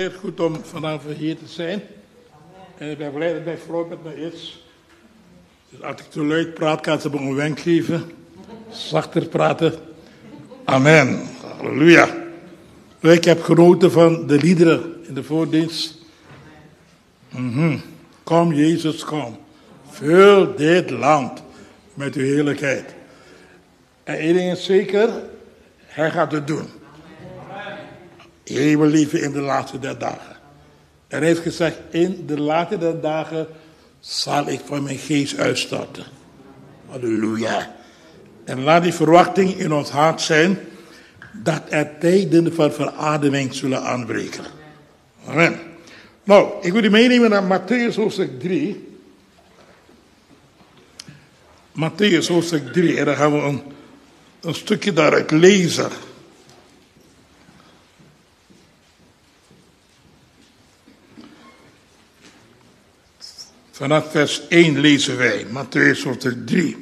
Heel goed om vanavond hier te zijn. En ik ben blij dat mijn vrouw met me is. Dus als ik te luid praat, kan ze me een wenk geven. Zachter praten. Amen. Halleluja. Ik heb genoten van de liederen in de voordienst. Mhm. Kom Jezus, kom. Vul dit land met uw heerlijkheid. En één ding is zeker, hij gaat het doen. Wil leven in de laatste der dagen. En hij heeft gezegd, in de laatste der dagen zal ik van mijn geest uitstorten. Halleluja. En laat die verwachting in ons hart zijn dat er tijden van verademing zullen aanbreken. Amen. Nou, ik wil u meenemen naar Matthäus hoofdstuk 3. Matthäus hoofdstuk 3, en dan gaan we een, een stukje daaruit lezen. Vanaf vers 1 lezen wij, Matthäus hoofdstuk 3.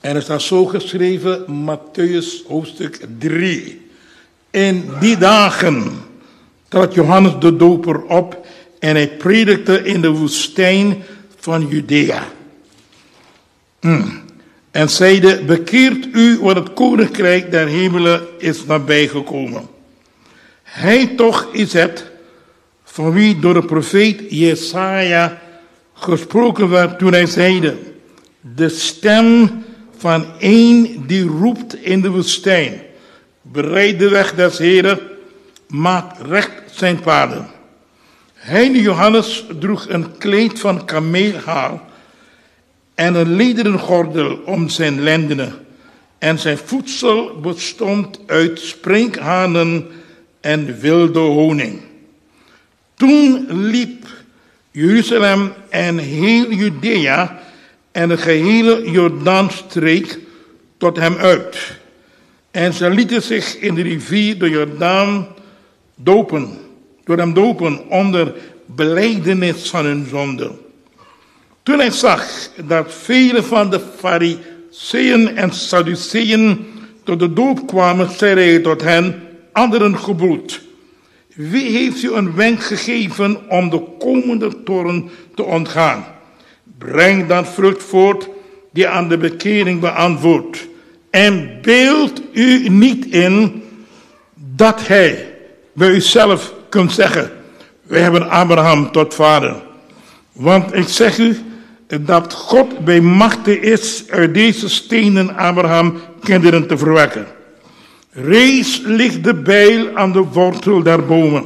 En er staat zo geschreven, Matthäus hoofdstuk 3. In die dagen trad Johannes de Doper op en hij predikte in de woestijn van Judea. Hmm. En zeide, bekeert u, want het koninkrijk der hemelen is nabijgekomen. Hij toch is het, van wie door de profeet Jesaja gesproken werd toen hij zeide, de stem van een die roept in de woestijn, bereid de weg des Heren, maak recht zijn paden. Hij, Johannes, droeg een kleed van kameelhaar en een lederen gordel om zijn lendenen. En zijn voedsel bestond uit sprinkhanen en wilde honing. Toen liep Jeruzalem en heel Judea en de gehele Jordaanstreek tot hem uit. En ze lieten zich in de rivier de Jordaan dopen, door hem dopen onder beleidenis van hun zonde. Toen hij zag dat vele van de Fariseeën en Sadduceeën tot de doop kwamen, zei hij tot hen, anderen gebroed. Wie heeft u een wenk gegeven om de komende toren te ontgaan? Breng dan vrucht voort die aan de bekering beantwoordt. En beeld u niet in dat hij bij uzelf kunt zeggen, wij hebben Abraham tot vader. Want ik zeg u dat God bij machten is uit deze stenen Abraham kinderen te verwekken. Rees ligt de bijl aan de wortel der bomen.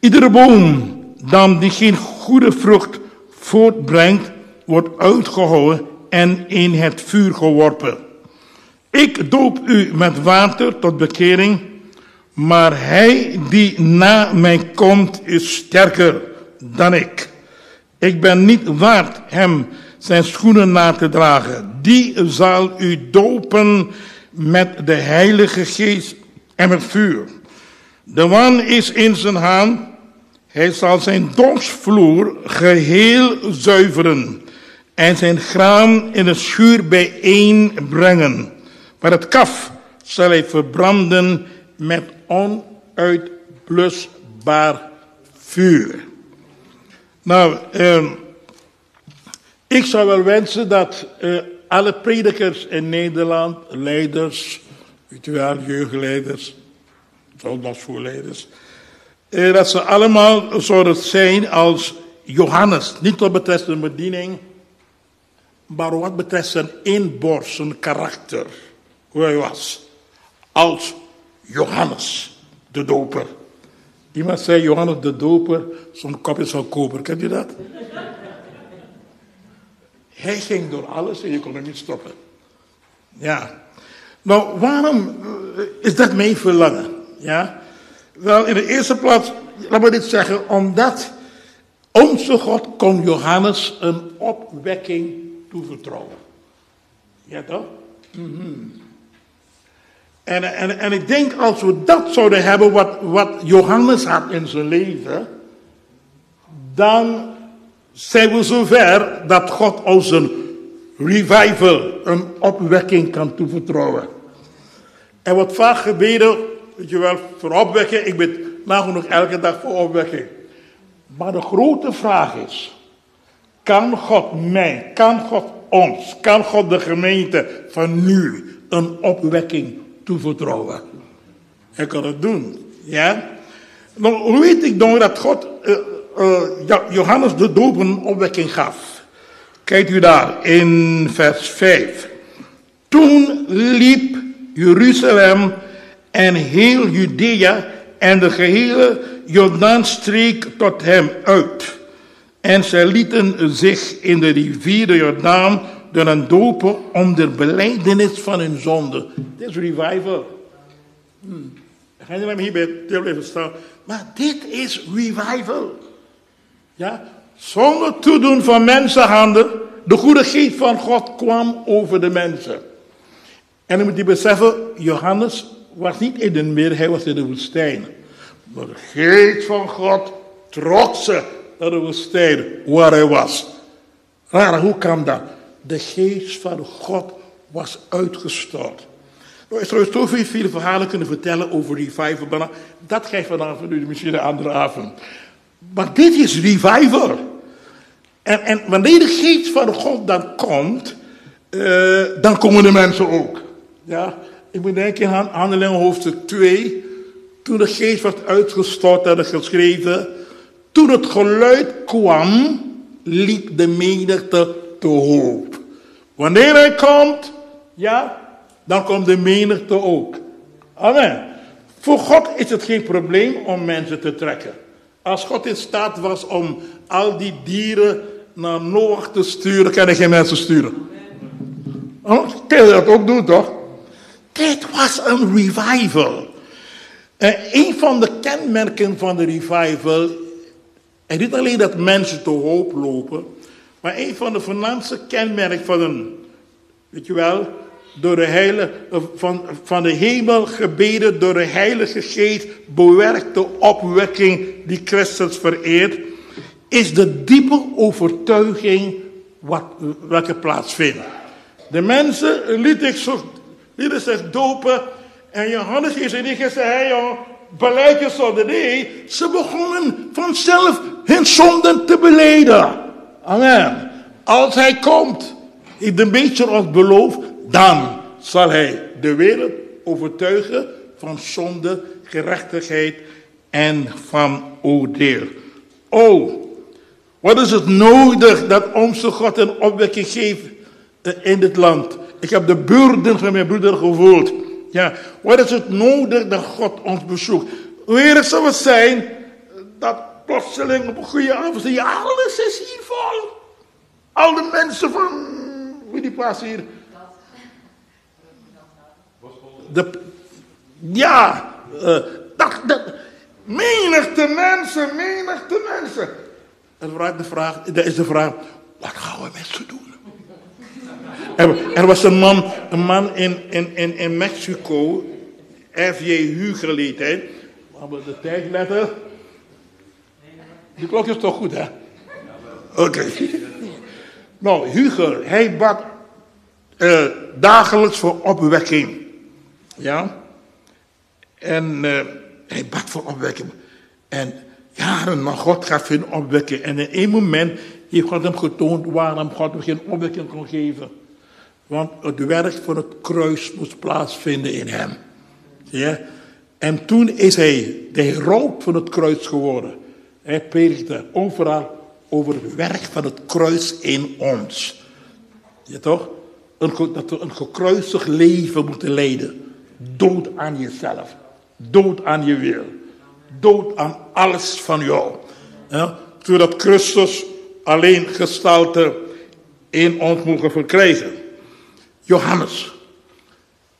Iedere boom dan die geen goede vrucht voortbrengt, wordt uitgehouden en in het vuur geworpen. Ik doop u met water tot bekering, maar hij die na mij komt is sterker dan ik. Ik ben niet waard hem zijn schoenen na te dragen. Die zal u dopen met de Heilige Geest en met vuur. De man is in zijn hand. Hij zal zijn dorsvloer geheel zuiveren en zijn graan in de schuur bijeen brengen. Maar het kaf zal hij verbranden met onuitblusbaar vuur. Nou, eh, ik zou wel wensen dat eh, alle predikers in Nederland, leiders, weet wel, jeugdleiders, zondagsvoorleiders, eh, dat ze allemaal zouden zijn als Johannes. Niet wat betreft zijn bediening, maar wat betreft zijn inborst, zijn karakter. Hoe hij was. Als Johannes, de doper. Iemand zei Johannes de doper, zo'n kopje van koper. Kent u dat? Hij ging door alles en je kon hem niet stoppen. Ja. Nou, waarom eh, is dat mijn verlangen? Ja. Wel, in de eerste plaats, laat me dit zeggen, omdat onze God kon Johannes een opwekking toevertrouwen. Ja toch? Mm en, en, en ik denk als we dat zouden hebben, wat, wat Johannes had in zijn leven, dan zijn we zover dat God ons een revival, een opwekking kan toevertrouwen. En wat vaak gebeden, weet je wel, voor opwekken, ik ben nagenoeg elke dag voor opwekking. Maar de grote vraag is, kan God mij, kan God ons, kan God de gemeente van nu een opwekking toevertrouwen? Hij kan het doen, ja. Nou, hoe weet ik dan dat God uh, uh, Johannes de doop een opwekking gaf? Kijkt u daar in vers 5. Toen liep Jeruzalem en heel Judea en de gehele Jordaanstreek tot hem uit. En zij lieten zich in de rivier de Jordaan door een dopen om de beleidenis van hun zonde. Dit is revival. Hmm. Ga je hier bij het blijven staan. Maar dit is revival. Ja, zonder toedoen van mensenhanden. De goede geest van God kwam over de mensen. En dan moet je beseffen, Johannes was niet in de meer, hij was in de woestijn. Maar de geest van God trok ze naar de woestijn waar hij was. Raar, hoe kan dat? De geest van God was uitgestort. Nou, ik zou zoveel veel verhalen kunnen vertellen over revival, maar dat geeft vanavond nu misschien een andere avond. Maar dit is revival. En, en wanneer de geest van God dan komt, uh, dan komen de mensen ook. Ja, ik moet denken aan Handelingen hoofdstuk 2. Toen de geest werd uitgestort en geschreven. Toen het geluid kwam, liep de menigte te hoop. Wanneer hij komt, ja, dan komt de menigte ook. Amen. Voor God is het geen probleem om mensen te trekken. Als God in staat was om al die dieren naar Noach te sturen, kan hij geen mensen sturen. Oh, kan je dat ook doen, toch? Dit was een revival. En een van de kenmerken van de revival, en niet alleen dat mensen te hoop lopen, maar een van de voornaamste kenmerken van een, weet je wel, door de heilige, van, van de hemel gebeden, door de Heilige Geest bewerkte opwekking die Christus vereert, is de diepe overtuiging wat, welke plaatsvindt. De mensen lieten zich, lieten zich dopen en Johannes is in die gezegd, hey joh, beleid je zonde. Nee, ze begonnen vanzelf hun zonden te beleden. Amen. Als hij komt, heeft een beetje ons beloofd, dan zal hij de wereld overtuigen van zonde, gerechtigheid en van oordeel. Oh, wat is het nodig dat onze God een opwekking geeft in dit land? Ik heb de burden van mijn broeder gevoeld. Ja, wat is het nodig dat God ons bezoekt? Weer zou het zijn dat plotseling op een goede avond, ja, alles is hier vol. Al de mensen van, wie die plaats hier? De, ja, uh, dat, menigte mensen, menigte mensen. En de vraag, dat is de vraag, wat gaan we met ze doen? Er, er, was een man, een man in, in, in, Mexico, F.J. Huger heet hij. Maar de tijd letten. Die klok is toch goed, hè? Oké. Nou, Huger, hij bad uh, dagelijks voor opwekking. Ja? En uh, hij bad voor opwekking. En jaren, maar God gaat hun opwekken. En in één moment heeft God hem getoond waarom God hem geen opwekking kon geven. Want het werk van het kruis moest plaatsvinden in hem. Ja? En toen is hij de hero van het kruis geworden. Hij predikte overal over het werk van het kruis in ons. Ja toch? Dat we een gekruisigd leven moeten leiden. Dood aan jezelf. Dood aan je wil. Dood aan alles van jou. Ja? Zodat Christus alleen gestalte in ons mogen verkrijgen. Johannes.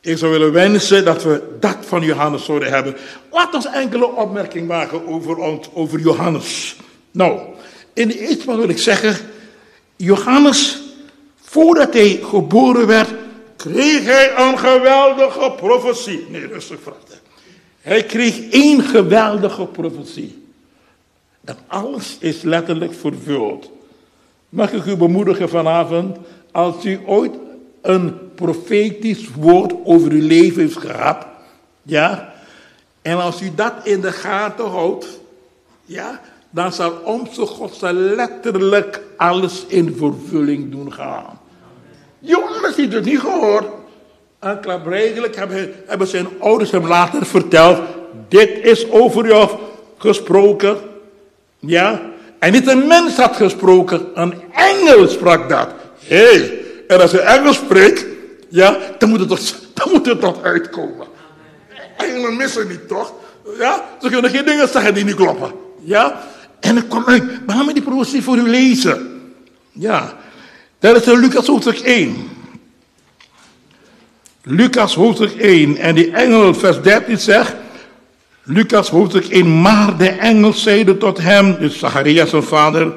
Ik zou willen wensen dat we dat van Johannes zouden hebben. Laat ons enkele opmerking maken over, ons, over Johannes. Nou, in de eerste plaats wil ik zeggen, Johannes, voordat hij geboren werd, kreeg hij een geweldige profetie. Nee, rustig, vraag. Hij kreeg één geweldige profetie. Dat alles is letterlijk vervuld. Mag ik u bemoedigen vanavond, als u ooit een profetisch woord over uw leven heeft gehad, ja, En als u dat in de gaten houdt, ja, dan zal onze God letterlijk alles in vervulling doen gaan. Johannes heeft het niet gehoord. En klaarblijkelijk hebben, zijn ouders hem later verteld, dit is over jou gesproken. Ja, en niet een mens had gesproken, een engel sprak dat. Hé, hey, en als een engel spreekt, ja, dan moet het toch, dan moet het toch uitkomen. Engelen missen niet, toch? Ja, ze kunnen geen dingen zeggen die niet kloppen. Ja, en het kwam uit. Waarom die profetie voor u lezen? Ja, dat is Lucas hoofdstuk 1. Lucas hoofdstuk 1 en die engel vers 13 zegt, Lucas hoofdstuk 1, maar de engel zeide tot hem, dus Zacharias zijn vader,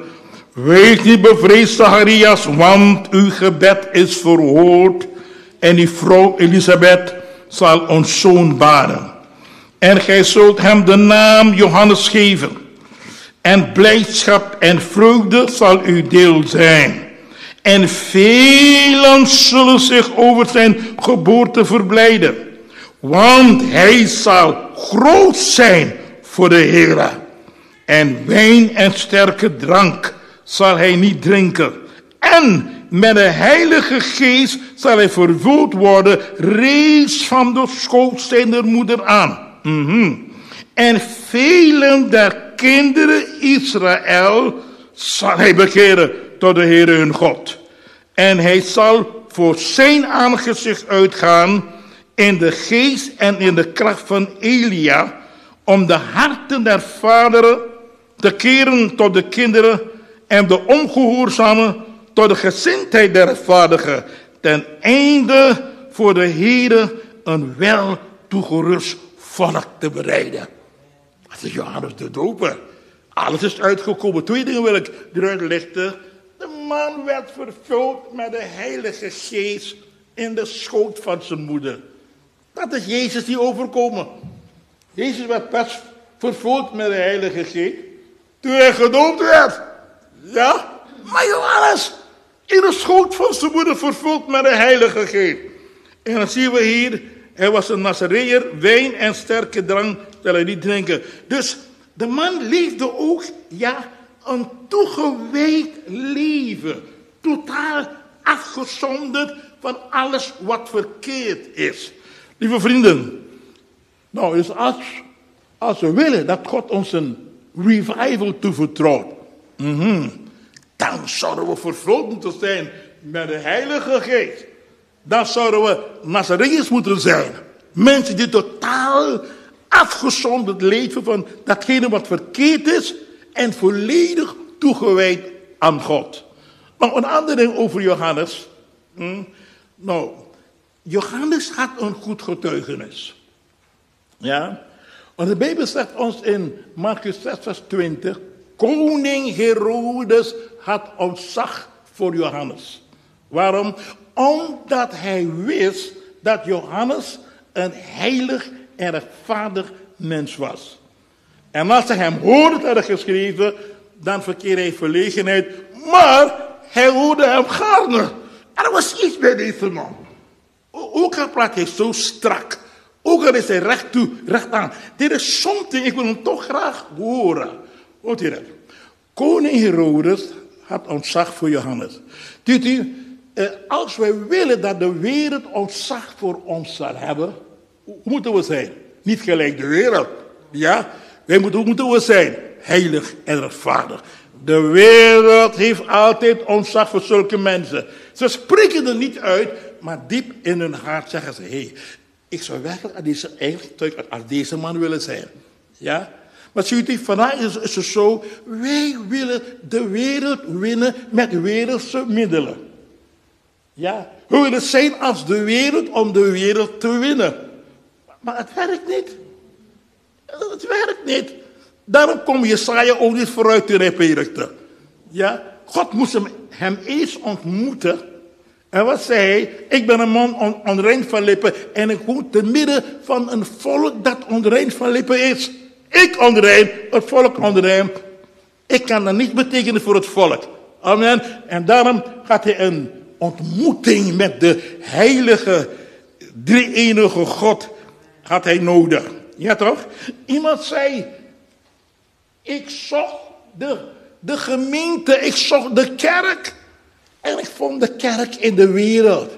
wees niet bevreesd Zacharias, want uw gebed is verhoord en die vrouw Elisabeth zal ons zoon baren. En gij zult hem de naam Johannes geven. En blijdschap en vreugde zal uw deel zijn. En velen zullen zich over zijn geboorte verblijden. Want hij zal groot zijn voor de Heer. En wijn en sterke drank zal hij niet drinken. En met de Heilige Geest zal hij vervuld worden, reeds van de schoot moeder aan. Mm En velen der kinderen Israël zal hij bekeren tot de Heer hun God. En hij zal voor zijn aangezicht uitgaan in de geest en in de kracht van Elia, om de harten der vaderen te keren tot de kinderen en de ongehoorzamen tot de gezindheid der rechtvaardigen, ten einde voor de Heer een wel toegerust volk te bereiden. Dat is Johannes de Doper. Alles is uitgekomen. Twee dingen wil ik eruit lichten. Man werd vervuld met de Heilige Geest in de schoot van zijn moeder. Dat is Jezus die overkomen. Jezus werd pas vervuld met de Heilige Geest toen hij gedoopt werd. Ja, maar Johannes in de schoot van zijn moeder vervuld met de Heilige Geest. En dan zien we hier, hij was een Nazareër, wijn en sterke drank zal hij niet drinken. Dus de man leefde ook, ja, een toegewijd leven. Totaal afgezonderd van alles wat verkeerd is. Lieve vrienden, nou, dus als, als we willen dat God ons een revival toevertrouwt, mm dan zouden we vervuld moeten zijn met de Heilige Geest. Dan zouden we Nazareërs moeten zijn. Mensen die totaal afgezonderd leven van datgene wat verkeerd is en volledig toegewijd aan God. Maar een ander ding over Johannes. Hm? Nou, Johannes had een goed getuigenis. Ja? Want de Bijbel zegt ons in Marcus 6, vers 20. Koning Herodes had ontzag voor Johannes. Waarom? Omdat hij wist dat Johannes een heilig en rechtvaardig mens was. En als hij hem hoorde hadden geschreven, dan verkeerde hij verlegenheid. Maar hij hoorde hem gaarne. Er was iets bij deze man. Ook al praat hij zo strak. Ook al is hij recht toe, recht aan. Dit is something, ik wil hem toch graag horen. Hoort u dat? Koning Herodes had ontzag voor Johannes. Ziet u, eh, als wij willen dat de wereld ontzag voor ons zal hebben, hoe moeten we zijn? Niet gelijk de wereld. Ja? Wij moeten, hoe moeten we zijn? Heilig en rechtvaardig. De wereld heeft altijd ontzag voor zulke mensen. Ze spreken er niet uit, maar diep in hun hart zeggen ze: hé, hey, ik zou werkelijk als deze, als deze man willen zijn. Ja? Maar ziet u, vandaag is, is het zo, wij willen de wereld winnen met wereldse middelen. Ja, we willen zijn als de wereld om de wereld te winnen. Maar het werkt niet. Het werkt niet. Daarom kom Jesaja ook niet vooruit te reperen. Ja, God moest hem, eens ontmoeten. En wat zei hij? Ik ben een man on, onrein van lippen en ik woon te midden van een volk dat onrein van lippen is. Ik onrein, het volk onrein. Ik kan dat niet betekenen voor het volk. Amen. En daarom gaat hij een ontmoeting met de heilige, drie-enige God had hij nodig. Ja toch? Iemand zei, ik zocht de, de gemeente, ik zocht de kerk. En ik vond de kerk in de wereld.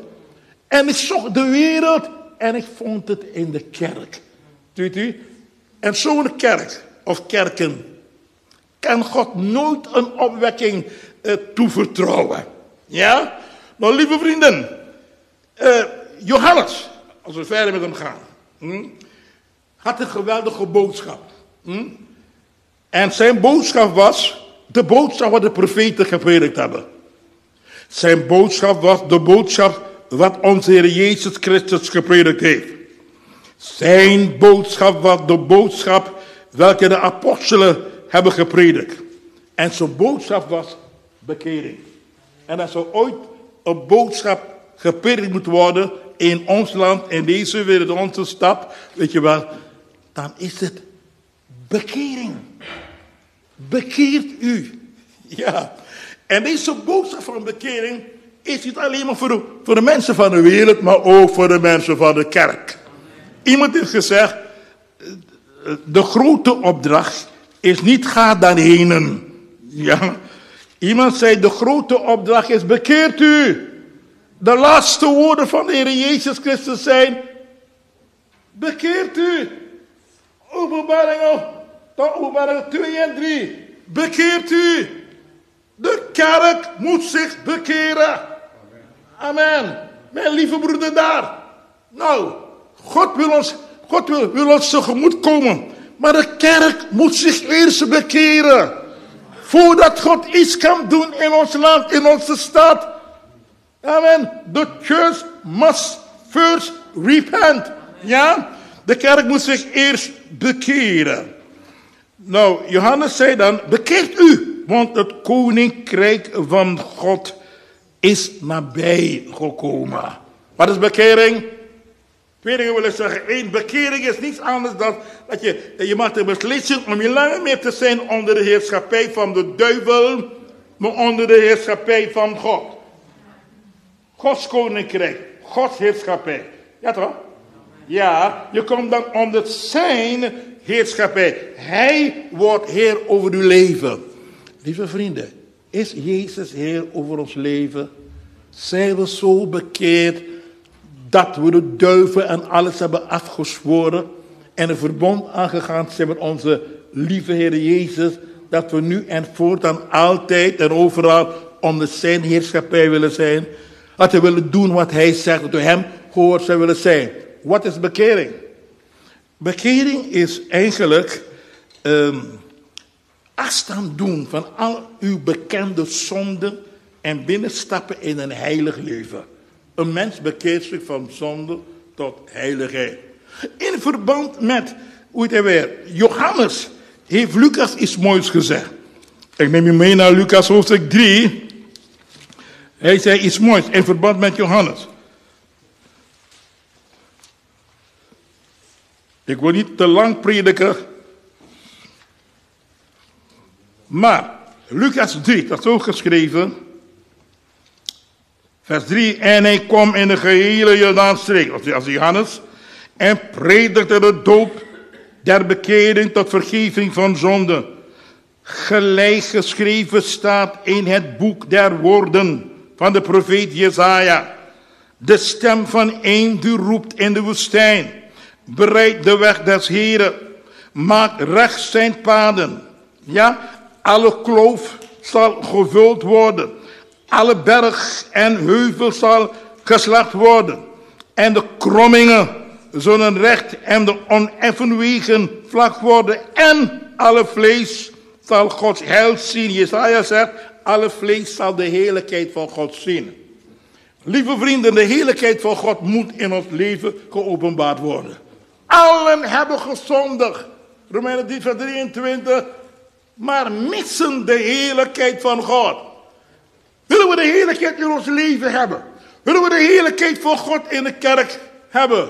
En ik zocht de wereld en ik vond het in de kerk. Weet u? En zo'n kerk of kerken kan God nooit een opwekking uh, toevertrouwen. Ja? Nou, lieve vrienden, uh, Johannes, als we verder met hem gaan, hm, had een geweldige boodschap. Hm? En zijn boodschap was de boodschap wat de profeten gepredikt hebben. Zijn boodschap was de boodschap wat onze Heer Jezus Christus gepredikt heeft. Zijn boodschap was de boodschap welke de apostelen hebben gepredikt. En zijn boodschap was bekering. En als er ooit een boodschap gepredikt moet worden in ons land, in deze wereld, onze stad, weet je wel, dan is het bekering. Bekeert u. Ja. En deze boodschap van bekering is niet alleen maar voor de, voor de mensen van de wereld, maar ook voor de mensen van de kerk. Iemand heeft gezegd, de grote opdracht is niet ga daarheen. Ja. Iemand zei, de grote opdracht is bekeert u. De laatste woorden van de Heer Jezus Christus zijn, bekeert u. Openbaring, openbaring 2 en 3. Bekeert u. De kerk moet zich bekeren. Amen. Mijn lieve broeder daar. Nou, God wil ons, God wil, wil ons tegemoet komen. Maar de kerk moet zich eerst bekeren. Voordat God iets kan doen in ons land, in onze stad. Amen. The church must first repent. Ja? De kerk moet zich eerst bekeren. Nou, Johannes zei dan, bekeert u, want het koninkrijk van God is nabij gekomen. Wat is bekering? Twee dingen wil ik zeggen. Eén, bekering is niets anders dan dat je, je maakt de beslissing om je langer meer te zijn onder de heerschappij van de duivel, maar onder de heerschappij van God. Gods koninkrijk, Gods heerschappij. Ja toch? Ja, je komt dan onder zijn heerschappij. Hij wordt Heer over uw leven. Lieve vrienden, is Jezus Heer over ons leven? Zijn we zo bekeerd dat we de duiven en alles hebben afgezworen en een verbond aangegaan zijn met onze lieve Heer Jezus, dat we nu en voortaan altijd en overal onder zijn heerschappij willen zijn. Dat we willen doen wat hij zegt, dat we hem gehoorzaam willen zijn. Wat is bekering? Bekering is eigenlijk um, afstand doen van al uw bekende zonden en binnenstappen in een heilig leven. Een mens bekeert zich van zonde tot heiligheid. In verband met, hoe het weer, Johannes heeft Lucas iets moois gezegd. Ik neem je mee naar Lucas hoofdstuk 3. Hij zei iets moois in verband met Johannes. Ik wil niet te lang prediken. Maar Lucas 3, dat is ook geschreven. Vers 3. En hij kwam in de gehele Jordaanstreek, als Johannes. En predikte de doop der bekering tot vergeving van zonde. Gelijk geschreven staat in het boek der woorden van de profeet Jezaja. De stem van een die roept in de woestijn. Bereid de weg des Heren. Maak recht zijn paden. Ja, alle kloof zal gevuld worden. Alle berg en heuvel zal geslacht worden. En de krommingen zullen recht en de oneffen wegen vlak worden. En alle vlees zal Gods heil zien. Jesaja zegt, alle vlees zal de heerlijkheid van God zien. Lieve vrienden, de heerlijkheid van God moet in ons leven geopenbaard worden. Allen hebben gezondigd. Romeinen 3 vers 23. Maar missen de heerlijkheid van God. Willen we de heerlijkheid in ons leven hebben? Willen we de heerlijkheid van God in de kerk hebben?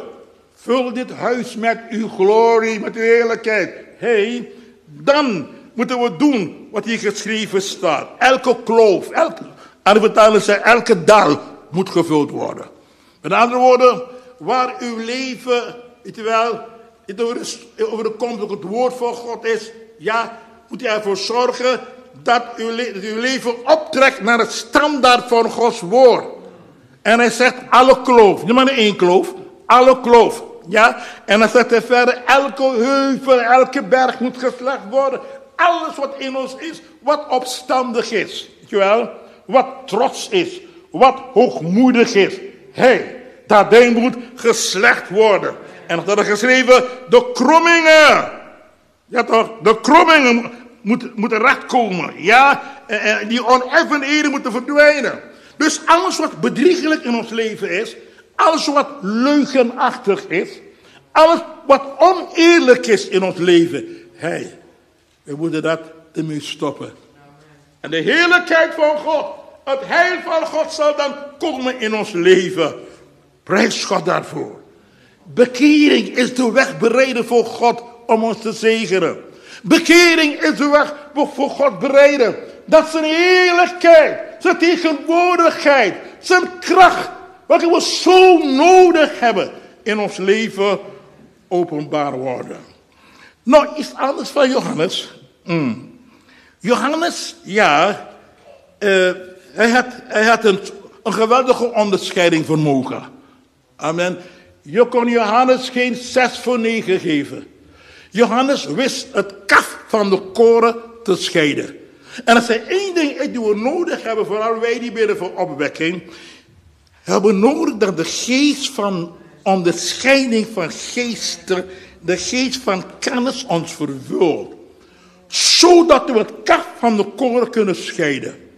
Vul dit huis met uw glorie, met uw heerlijkheid. hey, dan moeten we doen wat hier geschreven staat. Elke kloof, elke, vertaling zei, elke dal moet gevuld worden. Met andere woorden, waar uw leven Weet je wel, het over de komst het woord van God is, ja, moet je ervoor zorgen dat uw leven optrekt naar het standaard van Gods woord. En hij zegt alle kloof, niet maar één kloof, alle kloof. Ja, en dan zegt hij verder, elke heuvel, elke berg moet geslecht worden. Alles wat in ons is, wat opstandig is. Weet je wel? Wat trots is, wat hoogmoedig is. Hé, hey, dat ding moet geslecht worden. En dan staat er geschreven, de krommingen. Ja toch, de krommingen moeten, moeten recht komen. Ja, en die oneffenheden moeten verdwijnen. Dus alles wat bedriegelijk in ons leven is, alles wat leugenachtig is, alles wat oneerlijk is in ons leven, hey, we moeten dat ermee stoppen. En de heerlijkheid van God, het heil van God zal dan komen in ons leven. Prijs God daarvoor. Bekering is de weg bereiden voor God om ons te zegenen. Bekering is de weg voor God bereiden. Dat zijn heerlijkheid, zijn tegenwoordigheid, zijn kracht, wat we zo nodig hebben in ons leven, openbaar worden. Nou, iets anders van Johannes. Mm. Johannes, ja, uh, hij had, hij had een, een geweldige onderscheiding vermogen. Amen. Je kon Johannes geen zes voor negen geven. Johannes wist het kaf van de koren te scheiden. En als er één ding die we nodig hebben, vooral wij die bidden voor opwekking, hebben nodig dat de geest van onderscheiding van geesten, de geest van kennis ons vervult. Zodat we het kaf van de koren kunnen scheiden.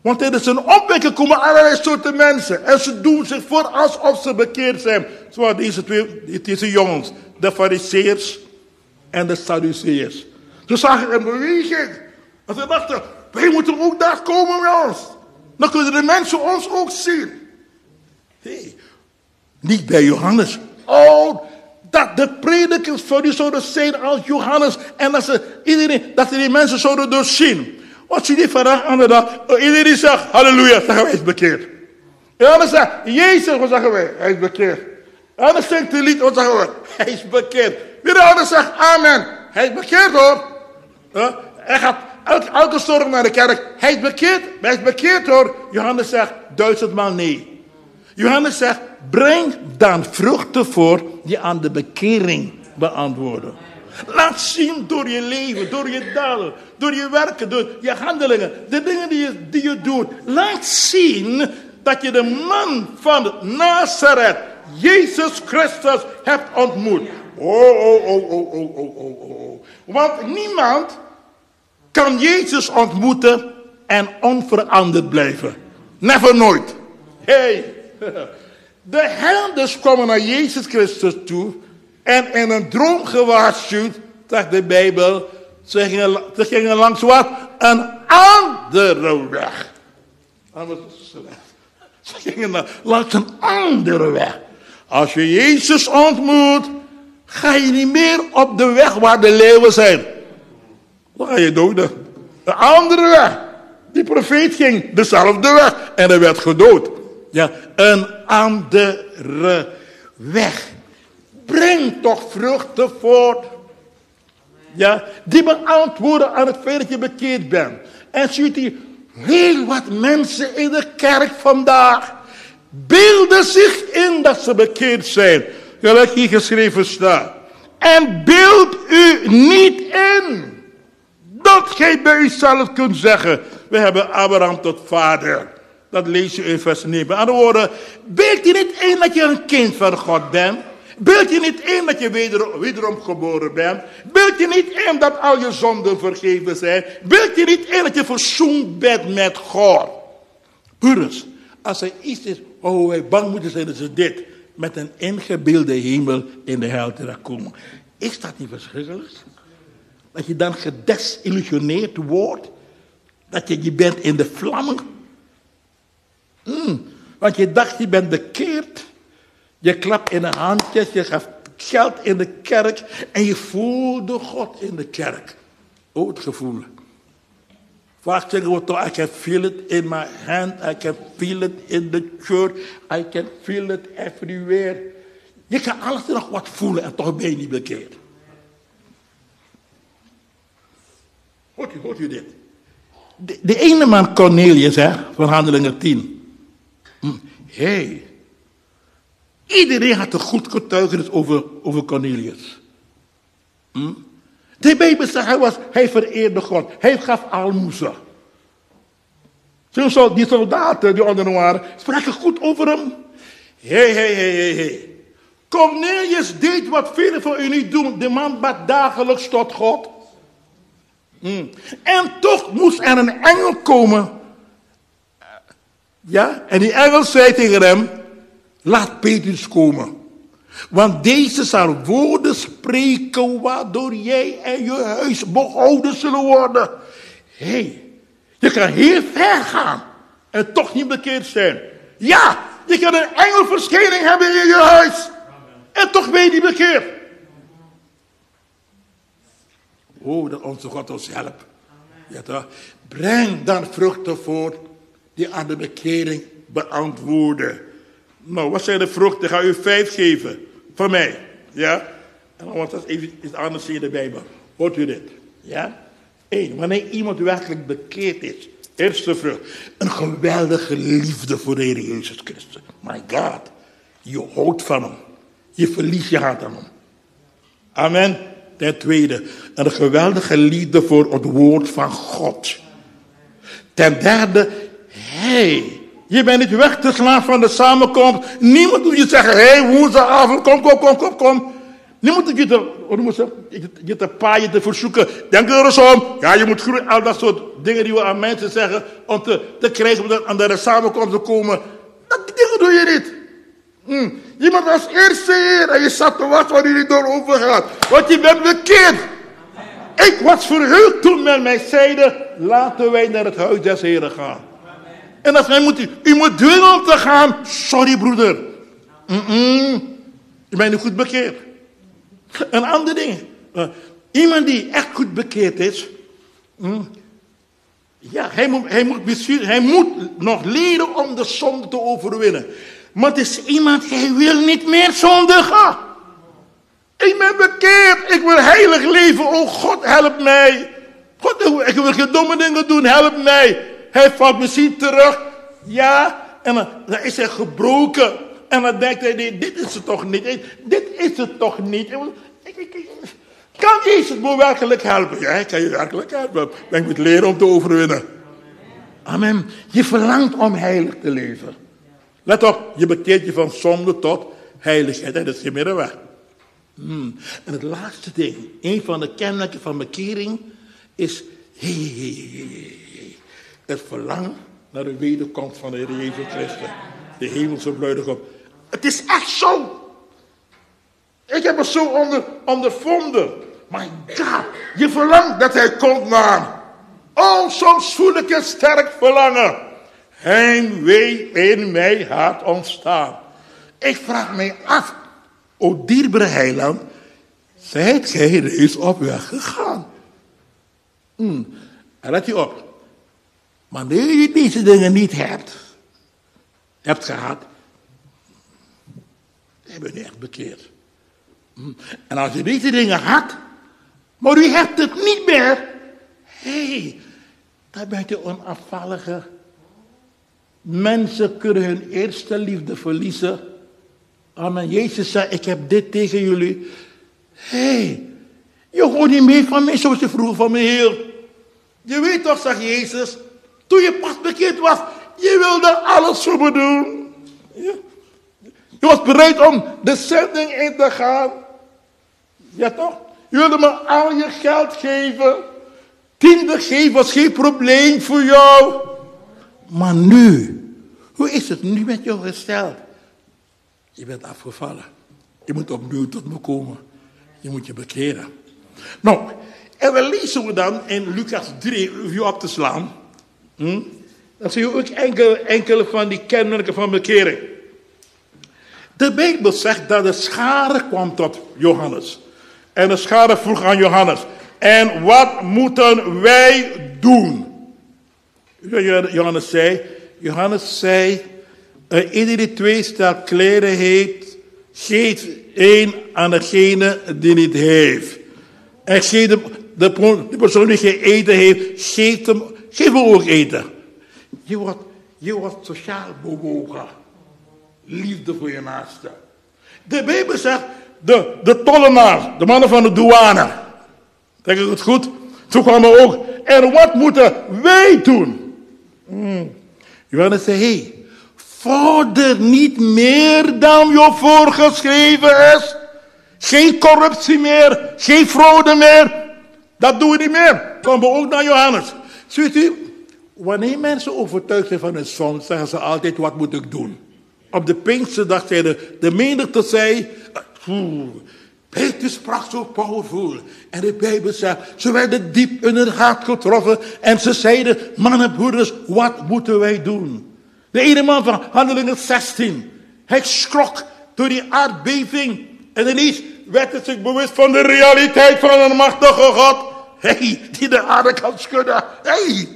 Want tijdens een opwekking komen allerlei soorten mensen. En ze doen zich voor alsof ze bekeerd zijn. Zoals deze twee, deze jongens. De fariseërs en de Sadduceërs. Ze zagen een beweging. En ze dachten, wij moeten ook daar komen met ons. Dan kunnen de mensen ons ook zien. Hey, niet bij Johannes. Oh, dat de predikers voor u zouden zijn als Johannes. En dat ze, iedereen, dat ze die mensen zouden doorzien. Wat zie je vandaag aan de dag? Oh, iedereen zegt, halleluja, zeggen wij, is bekeerd. Johannes zegt, Jezus, wat zeggen wij? Hij is bekeerd. Johannes zingt de lied, wat zeggen we? Hij is bekeerd. Weer de ander zegt, amen. Hij is bekeerd hoor. Hij gaat elke, elke zorg naar de kerk. Hij is bekeerd, hij is bekeerd hoor. Johannes zegt, duizendmaal nee. Johannes zegt, breng dan vruchten voor die aan de bekering beantwoorden. Laat zien door je leven, door je daden, door je werken, door je handelingen, de dingen die je, die je doet. Laat zien dat je de man van Nazareth, Jezus Christus, hebt ontmoet. Oh, oh, oh, oh, oh, oh, oh, oh. Want niemand kan Jezus ontmoeten en onveranderd blijven. Never nooit. Hey, De herders komen naar Jezus Christus toe en in een droom gewaarschuwd, zegt de Bijbel, ze gingen, langs wat? Een andere weg. Ze gingen langs een andere weg. Als je Jezus ontmoet, ga je niet meer op de weg waar de leeuwen zijn. Dan ga je doden. Een andere weg. Die profeet ging dezelfde weg en hij werd gedood. Ja, een andere weg. Breng toch vruchten voort. Ja, die beantwoorden aan het feit dat je bekeerd bent. En ziet u heel wat mensen in de kerk vandaag beelden zich in dat ze bekeerd zijn. Gelijk hier geschreven staat. En beeld u niet in dat gij bij uzelf kunt zeggen: We hebben Abraham tot vader. Dat lees je in vers 9. Met andere woorden, beeld je niet in dat je een kind van God bent. Beeld je niet in dat je wederom, wederom geboren bent. Beeld je niet in dat al je zonden vergeven zijn. Beeld je niet in dat je verzoend bent met God. Broeders, als er iets is waar wij bang moeten zijn, is het dit. Met een ingebeelde hemel in de hel te komen. Is dat niet verschrikkelijk? Dat je dan gedesillusioneerd wordt. Dat je, je bent in de vlammen Mm, want je dacht, je bent bekeerd. Je klapt in de handjes, je gaat geld in de kerk en je voelde God in de kerk. Oh, het gevoel. Vaak zeggen we toch, I can feel it in my hand, I can feel it in the church, I can feel it everywhere. Je kan alles nog wat voelen en toch ben je niet bekeerd. Hoort u, hoort dit? De, ene man Cornelius, hè, van Handelingen 10. Hé, hm. hey, Iedereen had een goed getuigenis over, over Cornelius. Hm? De Bijbel hij, was, hij vereerde God. Hij gaf almoezen. Zo, die soldaten die onder waren, spraken goed over hem. Hé, hé, hé, hé. Cornelius deed wat velen van u niet doen. De man bad dagelijks tot God. Hmm. En toch moest er een engel komen. Ja, en die engel zei tegen hem: Laat Petrus komen. Want deze zal woorden spreken waardoor jij en je huis behouden zullen worden. Hé, hey, je kan heel ver gaan en toch niet bekeerd zijn. Ja, je kan een engelverschijning hebben in je huis en toch ben je niet bekeerd. Oh, dat onze God ons helpt. Ja? Breng dan vruchten voort die aan de bekering beantwoorden. Nou, wat zijn de vruchten? Ga u vijf geven. Van mij. Ja? En dan wordt dat even iets anders in de Bijbel. Hoort u dit? Ja? Eén, wanneer iemand werkelijk bekeerd is. Eerste vrucht. Een geweldige liefde voor de Heer Jezus Christus. My God. Je houdt van hem. Je verliest je hart aan hem. Amen. Ten tweede, een geweldige liefde voor het woord van God. Ten derde, hij je bent niet weg te slaan van de samenkomst. Niemand moet je zeggen, hey, woensdagavond, kom, kom, kom, kom, kom. Niemand moet je te, je, te paaien, te verzoeken. Denk er eens om. Ja, je moet groeien. Al dat soort dingen die we aan mensen zeggen. Om te, te krijgen om aan de samenkomst te komen. Dat dingen doe je niet. Hm. Je als eerste hier. En je zat te wachten waar jullie door overgaat. Want je bent bekeerd. Ik was verheugd toen men mij zeide. Laten wij naar het huis des Heren gaan. En als hij moet, u moet dwingen om te gaan. Sorry broeder. Mm -mm. Je bent goed bekeerd. Een ander ding. Uh, iemand die echt goed bekeerd is. Mm, ja, hij moet, hij, moet hij moet nog leren om de zonde te overwinnen. Maar het is iemand, hij wil niet meer zondigen. Ik ben bekeerd. Ik wil heilig leven. Oh God, help mij. God, ik wil geen domme dingen doen. Help mij. Hij valt misschien terug. Ja, en dan, is hij gebroken. En dan denkt hij, nee, dit is het toch niet. Dit is het toch niet. Kan Jezus me werkelijk helpen? Ja, hij kan je werkelijk helpen. Ben ik moet leren om te overwinnen. Amen. Je verlangt om heilig te leven. Let op, je bekeert je van zonde tot heiligheid. En dat is je middenweg. Hmm. En het laatste ding, een van de kenmerken van bekering is... Hey, hey, hey, het verlangen naar de wederkomst van de Heer Jezus Christus. De hemelse bruidegom. Het is echt zo. Ik heb het zo onder, ondervonden. My God, je verlangt dat hij komt, man. Oh, soms voel ik een sterk verlangen. Heimwee in mijn hart ontstaan. Ik vraag mij af, o dierbare heiland, zijt gij reeds op weg gegaan? Hmm. let je op. Nu je deze dingen niet hebt, hebt gehad, ben je echt bekeerd. Hm. En als je deze dingen had, maar u hebt het niet meer, hé, hey, dan ben je onafvallige. Mensen kunnen hun eerste liefde verliezen. Amen. Jezus zei, ik heb dit tegen jullie. Hé, hey, je hoort niet meer van mij zoals je vroeger van me hield. Je weet toch, zegt Jezus, toen je pas bekeerd was, je wilde alles voor me doen. Je was bereid om de zending in te gaan. Ja toch? Je wilde me al je geld geven. Tiende geven was geen probleem voor jou. Maar nu, hoe is het nu met jou gesteld? Je bent afgevallen. Je moet opnieuw tot me komen. Je moet je bekeren. Nou, en we lezen we dan in Lucas 3, om je op te slaan. Hm? Dan zie je ook enkele, enkele van die kenmerken van bekering. De Bijbel zegt dat de schade kwam tot Johannes. En de schade vroeg aan Johannes. En wat moeten wij doen? Johannes zei, Johannes zei, uh, iedere twee stelt kleren heeft, geeft één aan degene die niet heeft. En geef de, de persoon die geen eten heeft, geeft hem, geef ook eten. Je wordt, je wordt sociaal bewogen. Liefde voor je naaste. De Bijbel zegt, de, de tollenaar, de mannen van de douane. Denk ik het goed? Zo kwamen ook. En wat moeten wij doen? Hmm. Johannes zei, hey, vorder niet meer dan je voorgeschreven is. Geen corruptie meer, geen fraude meer. Dat doen we niet meer. Komen we ook naar Johannes. Ziet u, wanneer mensen overtuigd zijn van hun zon, zeggen ze altijd, wat moet ik doen? Op de Pinksterdag zeiden de menigte zei, Peter sprak zo powerful. En de Bijbel zegt, ze werden diep in het hart getroffen. En ze zeiden, mannen, broeders, wat moeten wij doen? De ene man van Handelingen 16. Hij schrok door die aardbeving. En ineens werd hij zich bewust van de realiteit van een machtige God. Hey, die de aarde kan schudden. hey.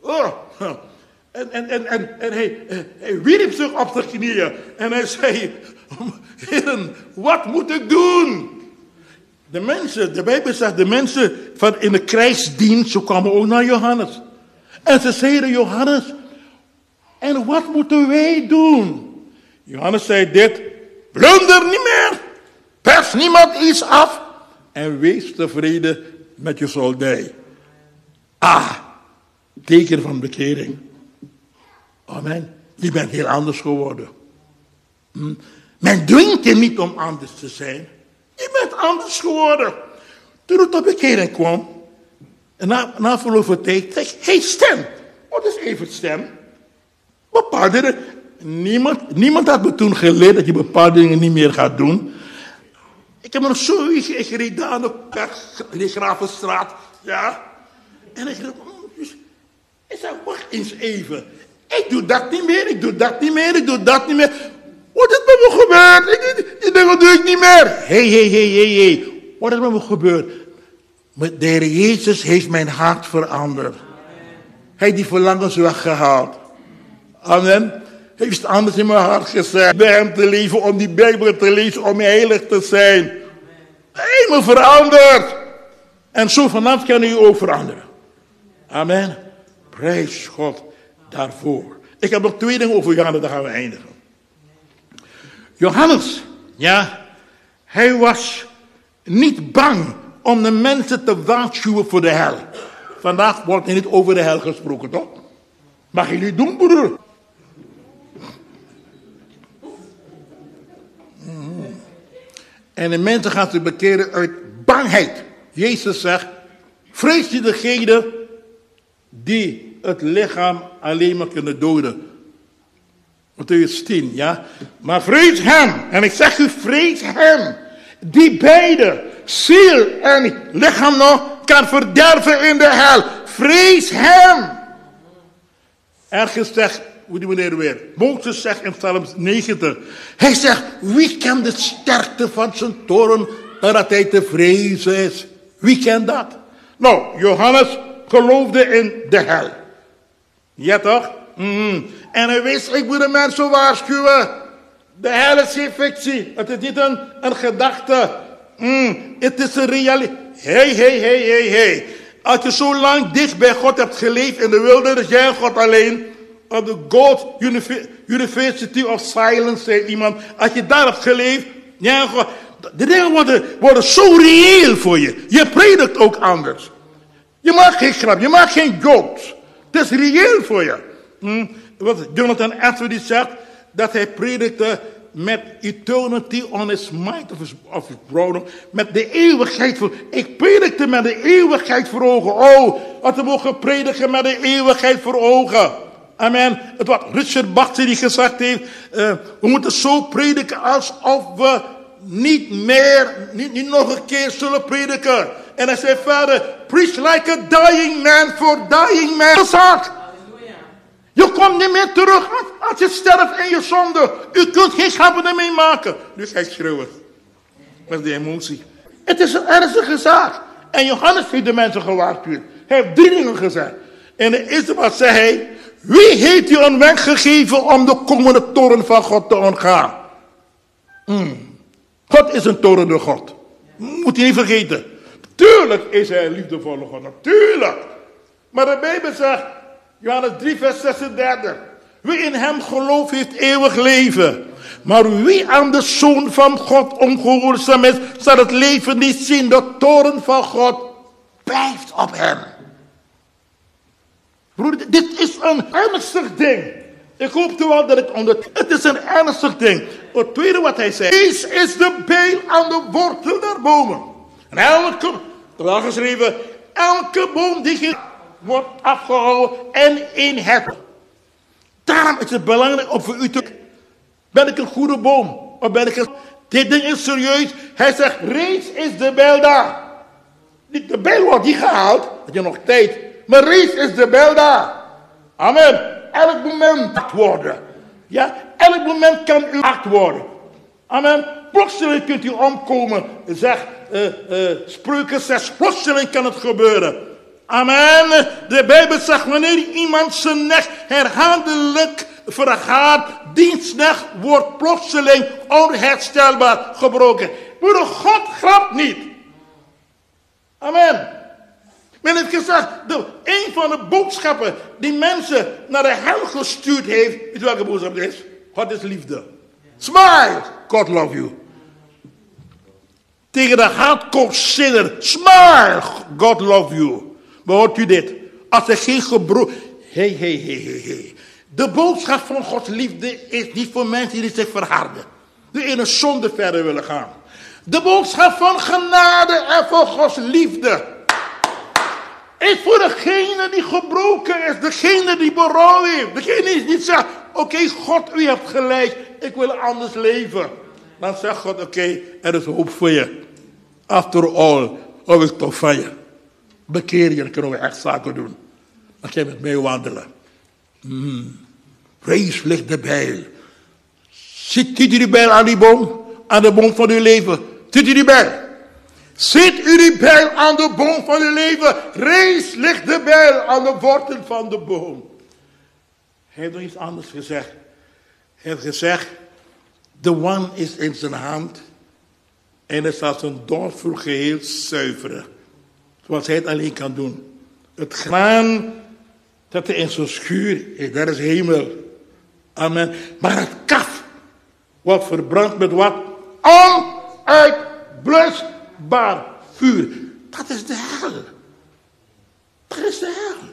Oh. En, en, en, en, en hij, hij wierp zich op de knieën. En hij zei, heren, wat moet ik doen? De mensen, de Bijbel zegt, de mensen van in de krijgsdienst, zo kwamen ook naar Johannes. En ze zeiden, Johannes, en wat moeten wij doen? Johannes zei dit, plunder niet meer, pers niemand iets af en wees tevreden met je soldij. Ah, teken van bekering. Amen. Je bent heel anders geworden. Hm? Men dwingt je niet om anders te zijn. Je bent anders geworden. Toen het op bekering kwam, en na, na verloop van tijd, hey, stem. Wat is even stem? Bepaalde. Niemand, niemand had me toen geleerd dat je bepaalde dingen niet meer gaat doen. Ik heb nog zo gereden aan de, de Gravenstraat. Ja. En ik dacht, dus, ik zei, wacht eens even. Ik doe dat niet meer, ik doe dat niet meer, ik doe dat niet meer. Wat is met me gebeurd? Ik, die dingen doe ik niet meer. Hé, hé, hé, hé, hé. Wat is met me gebeurd? De Heer Jezus heeft mijn hart veranderd. Hij heeft die verlangens weggehaald. Amen. Heeft anders in mijn hart gezet. Bij hem te leven, om die Bijbel te lezen, om heilig te zijn. Me veranderd. En zo vanaf kan u ook veranderen. Amen. Prijs God daarvoor. Ik heb nog twee dingen over Johannes, dan gaan we eindigen. Johannes, ja, hij was niet bang om de mensen te waarschuwen voor de hel. Vandaag wordt er niet over de hel gesproken, toch? Mag niet doen, broer? En de mensen gaan zich bekeren uit bangheid. Jezus zegt, vrees je degene die het lichaam alleen maar kunnen doden. Matthäus 10, ja. Maar vrees hem, en ik zeg u, vrees hem, die beide, ziel en lichaam nog, kan verderven in de hel. Vrees hem. Ergens zegt, hoe die meneer weer, Mozes zegt in Psalm 90, hij zegt, wie kent de sterkte van zijn toren, dat hij te vrezen is? Wie kent dat? Nou, Johannes geloofde in de hel. Ja toch? Mm. En hij wist, ik moet de mensen waarschuwen. De hel is geen fictie. Het is niet een, gedachte. Mm. Het is een realiteit. Hé, hé, hé, hé, hé. Als je zo lang dicht bij God hebt geleefd in de wildernis, jij God alleen. Op de God University of Silence, zei iemand. Als je daar hebt geleefd, God. De dingen worden, worden zo reëel voor je. Je predikt ook anders. Je maakt geen grap, je maakt geen jokes. Het is reëel voor je. Hm? Wat Jonathan Edwards zegt, dat hij predikte met eternity on his mind of his, of his brother, met de eeuwigheid voor. Ik predikte met de eeuwigheid voor ogen. Oh, wat we mogen prediken met de eeuwigheid voor ogen. Amen. Het wat Richard Bach die gezegd heeft, uh, we moeten zo prediken alsof we niet meer, niet, niet nog een keer zullen prediken. En hij zei verder, preach like a dying man for dying man. Je komt niet meer terug als je sterft in je zonde. U kunt geen schappen ermee maken. Dus hij schreeuwt. Met die emotie. Het is een ernstige zaak. En Johannes heeft de mensen gewaarschuwd. Hij heeft drie dingen gezegd. En de eerste wat zei hij. Wie heeft u een weg gegeven om de komende toren van God te ontgaan? Hmm. God is een toren door God. Moet je niet vergeten. Tuurlijk is hij een liefdevolle God, natuurlijk. Maar de Bijbel zegt, Johannes 3, vers 36. Wie in hem gelooft, heeft eeuwig leven. Maar wie aan de Zoon van God ongehoorzaam is, zal het leven niet zien. De toren van God blijft op hem. Broeder, dit is een ernstig ding. Ik hoop wel dat ik onder... Het is een ernstig ding. Het tweede wat hij zei. Deze is de bijl aan de wortel der bomen. En elke, wel geschreven, elke boom die wordt afgehouden en in het. Daarom is het belangrijk om voor u te... Ben ik een goede boom? Of ben ik een... Dit ding is serieus. Hij zegt, reeds is de bijl daar. De bijl wordt niet gehaald. Dat je nog tijd. Reeds is de bijl daar. Amen. Elk moment worden. Ja, elk moment kan u acht worden. Amen. Plotseling kunt u omkomen. Zeg, uh, uh, spreuken 6. Plotseling kan het gebeuren. Amen. De Bijbel zegt, wanneer iemand zijn nek herhaaldelijk vergaat, dienstnecht wordt plotseling onherstelbaar gebroken. Broeder, God grapt niet. Amen. Men heeft gezegd, een van de boodschappen die mensen naar de hel gestuurd heeft, weet welke boodschap het is? God is liefde. Smile, God love you. Tegen de hardcore sinner, smile, God love you. Maar hoort u dit? Als er geen. Hé, hé, hé, hé, hé. De boodschap van Gods liefde is niet voor mensen die zich verharden. Die in een zonde verder willen gaan. De boodschap van genade en van Gods liefde is voor degene die gebroken is, degene die berouw heeft, degene die niet zegt, oké God, u hebt gelijk, ik wil anders leven. Dan zegt God, oké, er is hoop voor je. After all, hou ik toch van je. Bekeer je, dan kunnen we echt zaken doen. Dan kan je met mij wandelen. Mm. Reis ligt de bijl. Ziet u die bijl aan die boom? Aan de boom van uw leven. Ziet u die bijl? Ziet u die bijl aan de boom van uw leven? Rees ligt de bijl aan de wortel van de boom. Hij heeft nog iets anders gezegd. Hij heeft gezegd, de one is in zijn hand en is als een dorpsvoer geheel zuiveren. Zoals hij het alleen kan doen. Het graan dat er in zijn schuur is, dat is hemel. Amen. Maar het kaf wordt verbrand met wat? Onuitblusbaar vuur. Dat is de hel. Dat is de hel.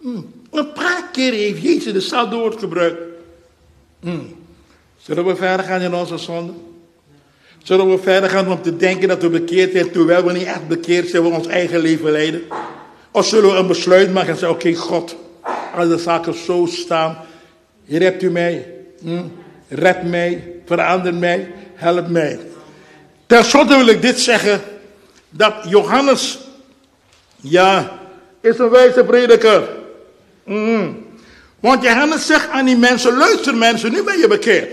Hmm. Een paar keer heeft Jezus de zoutwoord gebruikt. Hmm. Zullen we verder gaan in onze zonde? Zullen we verder gaan om te denken dat we bekeerd zijn, terwijl we niet echt bekeerd zijn, we ons eigen leven leiden? Of zullen we een besluit maken en zeggen, oké God, als de zaken zo staan, hier hebt u mij, hm? red mij, verander mij, help mij. Ten slotte wil ik dit zeggen, dat Johannes, ja, is een wijze prediker. Hm. Want Johannes zegt aan die mensen, luister mensen, nu ben je bekeerd.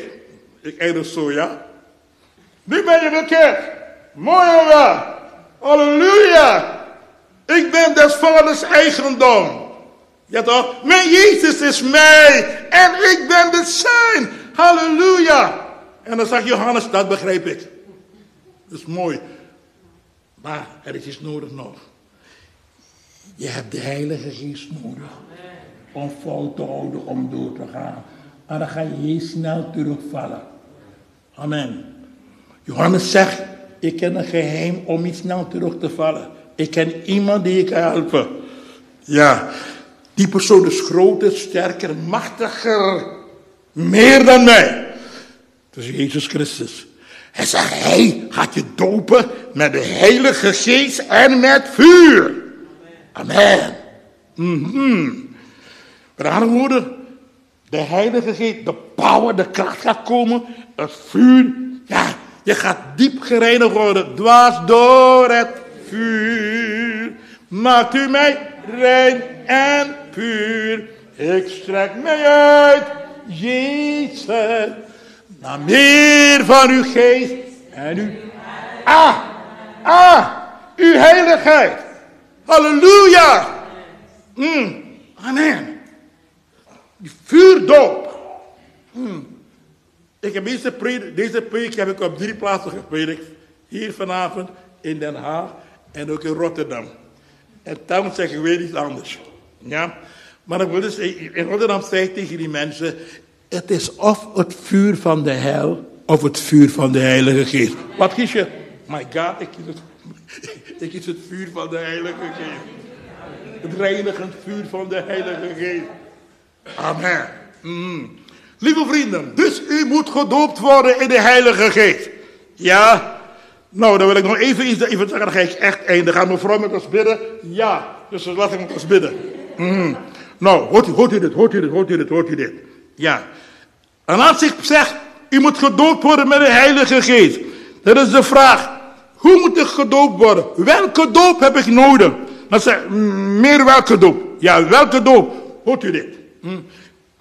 Ik eindig zo, ja. Nu ben je bekeerd. Mooi. Halleluja. Ik ben des vaders eigendom. Ja toch? Mijn Jezus is mij en ik ben de zijn. Halleluja. En dan zegt Johannes, dat begrijp ik. Dat is mooi. Maar er is iets nodig nog. Je hebt de Heilige Geest nodig. Om vol te houden om door te gaan. En dan ga je heel snel terugvallen. Amen. Johannes zegt, ik ken een geheim om niet snel terug te vallen. Ik ken iemand die ik kan helpen. Ja, die persoon is groter, sterker, machtiger, meer dan mij. Is Jezus Christus. Hij zegt, hij gaat je dopen met de Heilige Geest en met vuur. Amen. Mm -hmm. Met andere woorden, de Heilige Geest, de power, de kracht gaat komen, het vuur. Ja, je gaat diep gereinigd worden, dwars door het vuur. Maakt u mij rein en puur. Ik strek mij uit, Jezus, naar meer van uw geest en uw... Ah, ah, uw heiligheid. Halleluja. Mm, amen. Die vuurdoop. Mm. Ik heb deze preek, deze preek heb ik op drie plaatsen gepredikt. Hier vanavond, in Den Haag en ook in Rotterdam. En daarom zeggen we iets anders. Ja? Maar ik wil dus in Rotterdam zeggen tegen die mensen, het is of het vuur van de hel of het vuur van de Heilige Geest. Wat kies je? My God, ik kies het, ik kies het vuur van de Heilige Geest. Het reinigend vuur van de Heilige Geest. Amen. Mm. Lieve vrienden, dus u moet gedoopt worden in de Heilige Geest. Ja? Nou, dan wil ik nog even iets even zeggen, dan ga ik echt eindigen. Gaat mevrouw met ons bidden? Ja, dus laat ik met ons bidden. Mm. Nou, hoort u, hoort u dit, hoort u dit, hoort u dit, hoort u dit. Ja. En als ik zeg, u moet gedoopt worden met de Heilige Geest. Dat is de vraag. Hoe moet ik gedoopt worden? Welke doop heb ik nodig? Dan zeg meer welke doop? Ja, welke doop? Hoort u dit? Hm?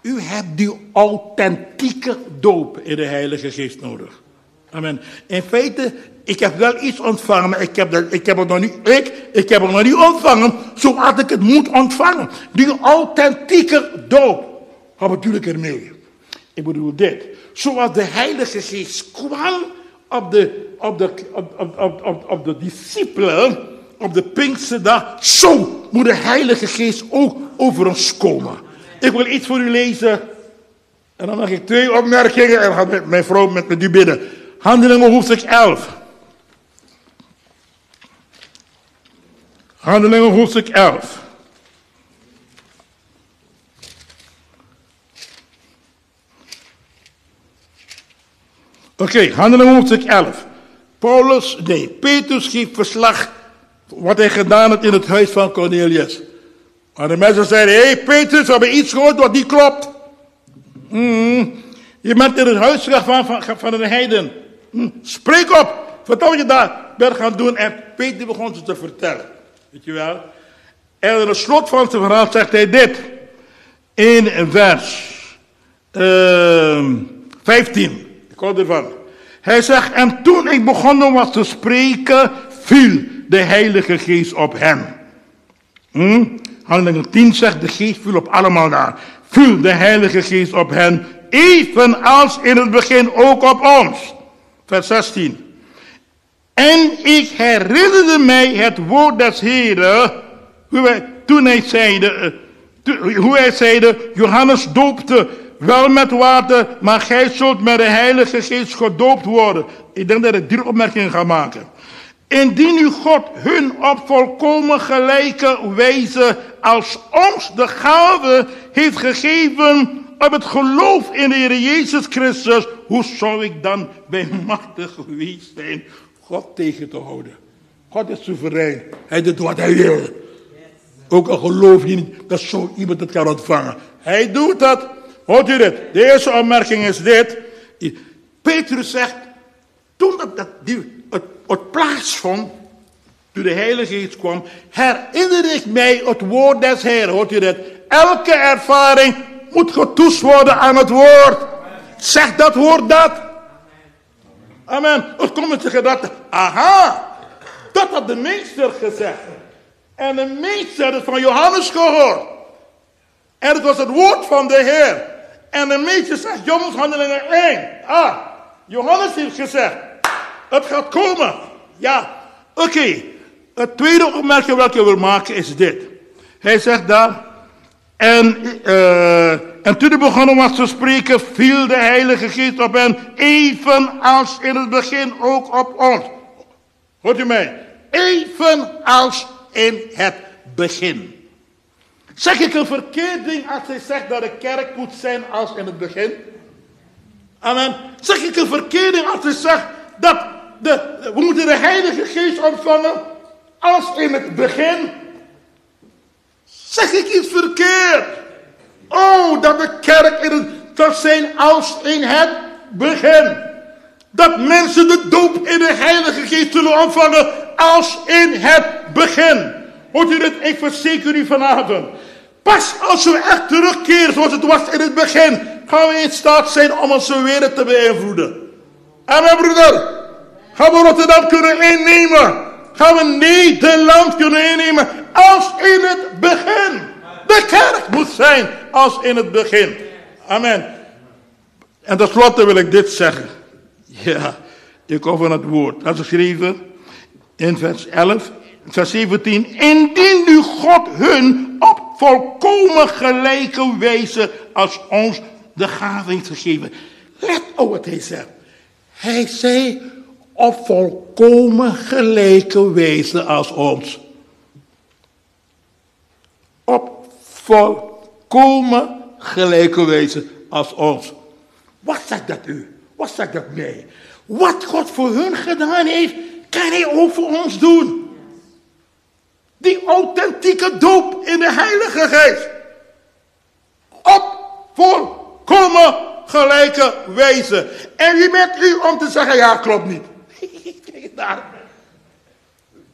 U hebt die authentieke doop in de Heilige Geest nodig. Amen. In feite, ik heb wel iets ontvangen, maar ik heb, dat, ik heb het nog niet, ik, ik heb het nog niet ontvangen zoals ik het moet ontvangen. Die authentieke doop. Bedoel ik ermee? Ik bedoel dit. Zoals de Heilige Geest kwam op de, op de, op, op, op, de discipelen, op de Pinksterdag, zo moet de Heilige Geest ook over ons komen. Ik wil iets voor u lezen. En dan mag ik twee opmerkingen en gaat mijn vrouw met, met u bidden. Handelingen hoofdstuk 11. Handelingen hoofdstuk 11. Oké, okay, handelingen hoofdstuk 11. Paulus, nee, Petrus geeft verslag wat hij gedaan had in het huis van Cornelius. Maar de mensen zeiden, hé hey, Petrus, we hebben iets gehoord wat niet klopt. Mm, je bent in het huis van, van, van een heiden. Mm, spreek op, vertel wat je daar bent gaan doen. En Peter begon ze te vertellen. Weet je wel? En in het slot van zijn verhaal zegt hij dit. In vers uh, ehm, 15. Ervan. Hij zegt, en toen ik begonnen was te spreken, viel de Heilige Geest op hem. Hm? Handelingen 10 zegt, de geest viel op allemaal daar. Viel de Heilige Geest op hen, evenals in het begin ook op ons. Vers 16. En ik herinnerde mij het woord des Heren, toen hij zeide, eh, hoe hij zeide, Johannes doopte wel met water, maar gij zult met de Heilige Geest gedoopt worden. Ik denk dat ik drie opmerkingen ga maken. Indien u God hun op volkomen gelijke wijze als ons de gave heeft gegeven op het geloof in de Heer Jezus Christus, hoe zou ik dan bij machtig geweest zijn God tegen te houden? God is soeverein. Hij doet wat hij wil. Ook al geloof je niet dat zo iemand het kan ontvangen. Hij doet dat. Hoort u dit? De eerste opmerking is dit. Petrus zegt, toen dat, die, het, het plaatsvond, toen de Heilige Geest kwam, herinner ik mij het woord des Heeren. Hoort u dit? Elke ervaring moet getoetst worden aan het woord. Zeg dat woord dat. Amen. Het komt met de gedachte, aha, dat had de meester gezegd. En de meester had van Johannes gehoord. En het was het woord van de Heer. En de meester zegt, jongens, handelingen 1. Ah, Johannes heeft gezegd, het gaat komen. Ja, oké. Het tweede opmerking wat ik wil maken is dit. Hij zegt daar, en, uh, en toen hij begonnen was te spreken, viel de Heilige Geest op hen, evenals in het begin ook op ons. Hoort u mij? Evenals in het begin. Zeg ik een verkeerd ding als hij zegt dat de kerk moet zijn als in het begin? Amen. Zeg ik een verkeerd ding als hij zegt dat de, we moeten de Heilige Geest ontvangen als in het begin? Zeg ik iets verkeerd? Oh, dat de kerk in het zal zijn als in het begin. Dat mensen de doop in de Heilige Geest zullen ontvangen als in het begin. Hoort u dit? Ik verzeker u vanavond. Als we echt terugkeren zoals het was in het begin, gaan we in staat zijn om onze wereld te beïnvloeden. Amen, broeder. Gaan we Rotterdam kunnen innemen. Gaan we Nederland kunnen innemen als in het begin. De kerk moet zijn als in het begin. Amen. En tenslotte wil ik dit zeggen. Ja, ik hou van het woord. Dat is geschreven in vers 11, vers 17. Indien nu God hun op volkomen gelijke wijze als ons de gave heeft gegeven. Let op wat hij zegt. Hij zei op volkomen gelijke wijze als ons. Op volkomen gelijke wijze als ons. Wat zegt dat u? Wat zegt dat mij? Wat God voor hun gedaan heeft, kan hij ook voor ons doen. Die authentieke doop in de Heilige Geest. Op volkomen gelijke wijze. En wie bent u om te zeggen, ja klopt niet.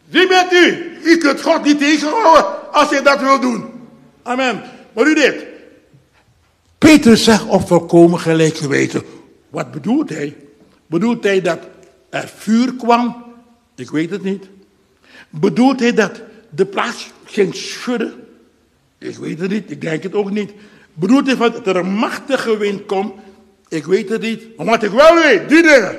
Wie bent u? U kunt God niet tegenhouden als hij dat wil doen. Amen. Maar u dit. Petrus zegt op volkomen gelijke wijze. Wat bedoelt hij? Bedoelt hij dat er vuur kwam? Ik weet het niet. Bedoelt hij dat de plaats ging schudden? Ik weet het niet, ik denk het ook niet. Bedoelt hij dat er een machtige wind komt? Ik weet het niet. Maar wat ik wel weet, die dingen.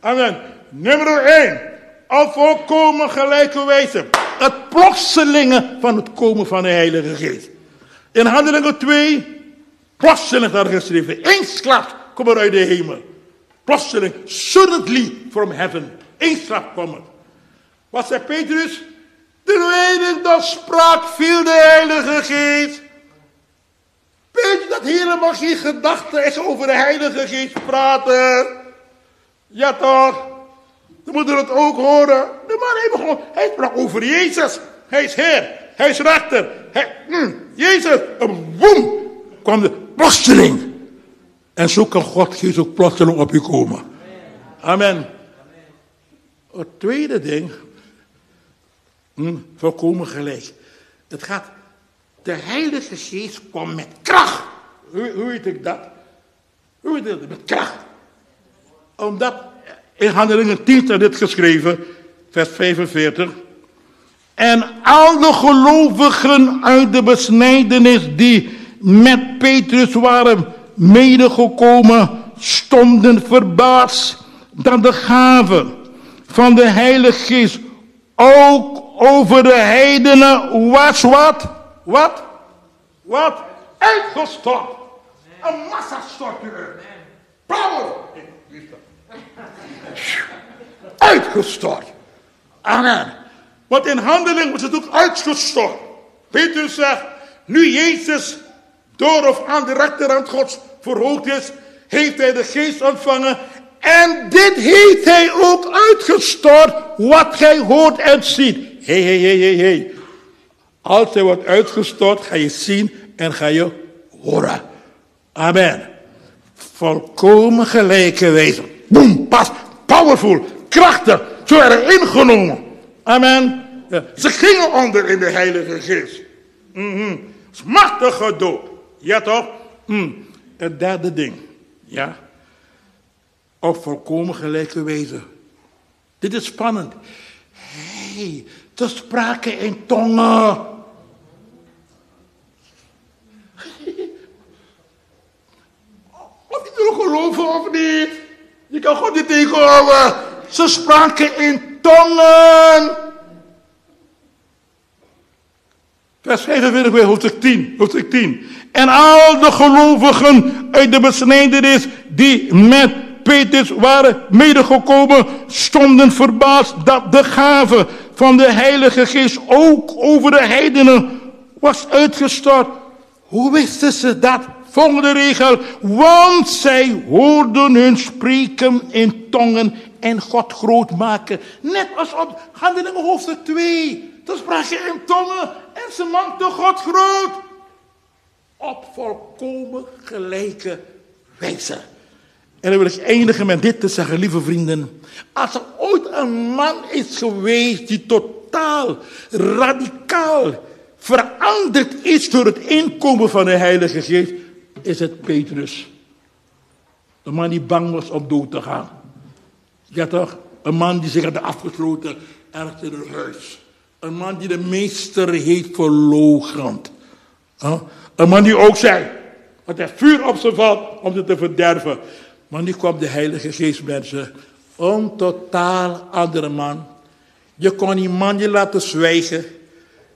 Amen. Nummer 1. Op volkomen gelijke wijze. Het plotselinge van het komen van de Heilige Geest. In handelingen 2, plotseling daar geschreven. Eensklaps kom er uit de hemel. Plotseling, suddenly from heaven. Eensklaps kwam het. Wat zei Petrus? Terwijl dat sprak, viel de Heilige Geest. Weet je dat helemaal geen gedachte is over de Heilige Geest praten? Ja toch? Dan moeten we het ook horen. De man heeft hij sprak over Jezus. Hij is Heer. Hij is rechter. Mm, Jezus. En boem, kwam de plotseling. En zo kan God Geest ook plotseling op je komen. Amen. Het tweede ding, hm, volkomen gelijk. Het gaat, de Heilige Geest komt met kracht. Hoe, hoe weet ik dat? Hoe weet ik dat? Met kracht. Omdat, in Handelingen 10 staat dit geschreven, vers 45. En al de gelovigen uit de besnijdenis die met Petrus waren medegekomen, stonden verbaasd dat de gave van de Heilige Geest ook over de heidenen was wat? Wat? Wat? Uitgestort. Een massa stortte er. Power. Uitgestort. Amen. Want in handeling was het ook uitgestort. Petrus zegt, nu Jezus door of aan de rechterhand Gods verhoogd is, heeft hij de geest ontvangen. En dit heeft hij ook uitgestort, wat gij hoort en ziet. Hé, hé, hé, hé, hé. Als hij wordt uitgestort, ga je zien en ga je horen. Amen. Volkomen gelijke wezen. Boom, pas, powerful, krachtig. Ze werden ingenomen. Amen. Ze gingen onder in de Heilige Geest. Mm -hmm. Machtige doop. Ja toch? Mm. Het derde ding. Ja. Op volkomen gelijke wezen. Dit is spannend. Hé, hey, te sprake in tongen. Of je wil geloven of niet. Je kan God niet tegenhouden. Ze spraken in tongen. Vers 45 bij hoofdstuk 10, hoofdstuk 10. En al de gelovigen uit de besnijdenis die met Petrus waren medegekomen, stonden verbaasd dat de gave van de Heilige Geest ook over de heidenen was uitgestort. Hoe wisten ze dat? Volgende regel. Want zij hoorden hun spreken in tongen en God groot maken. Net als op handelingen hoofdstuk 2. Toen sprak je in tongen en ze maakte God groot. Op volkomen gelijke wijze. En dan wil ik eindigen met dit te zeggen, lieve vrienden. Als er ooit een man is geweest die totaal, radicaal veranderd is door het inkomen van de Heilige Geest, is het Petrus. Een man die bang was om dood te gaan. Ja toch? Een man die zich had afgesloten ergens in een huis. Een man die de meester heeft verloochend. Een man die ook zei, dat er vuur op ze valt om ze te verderven. Maar nu kwam de Heilige Geest mensen. Een totaal andere man. Je kon die man je laten zwijgen.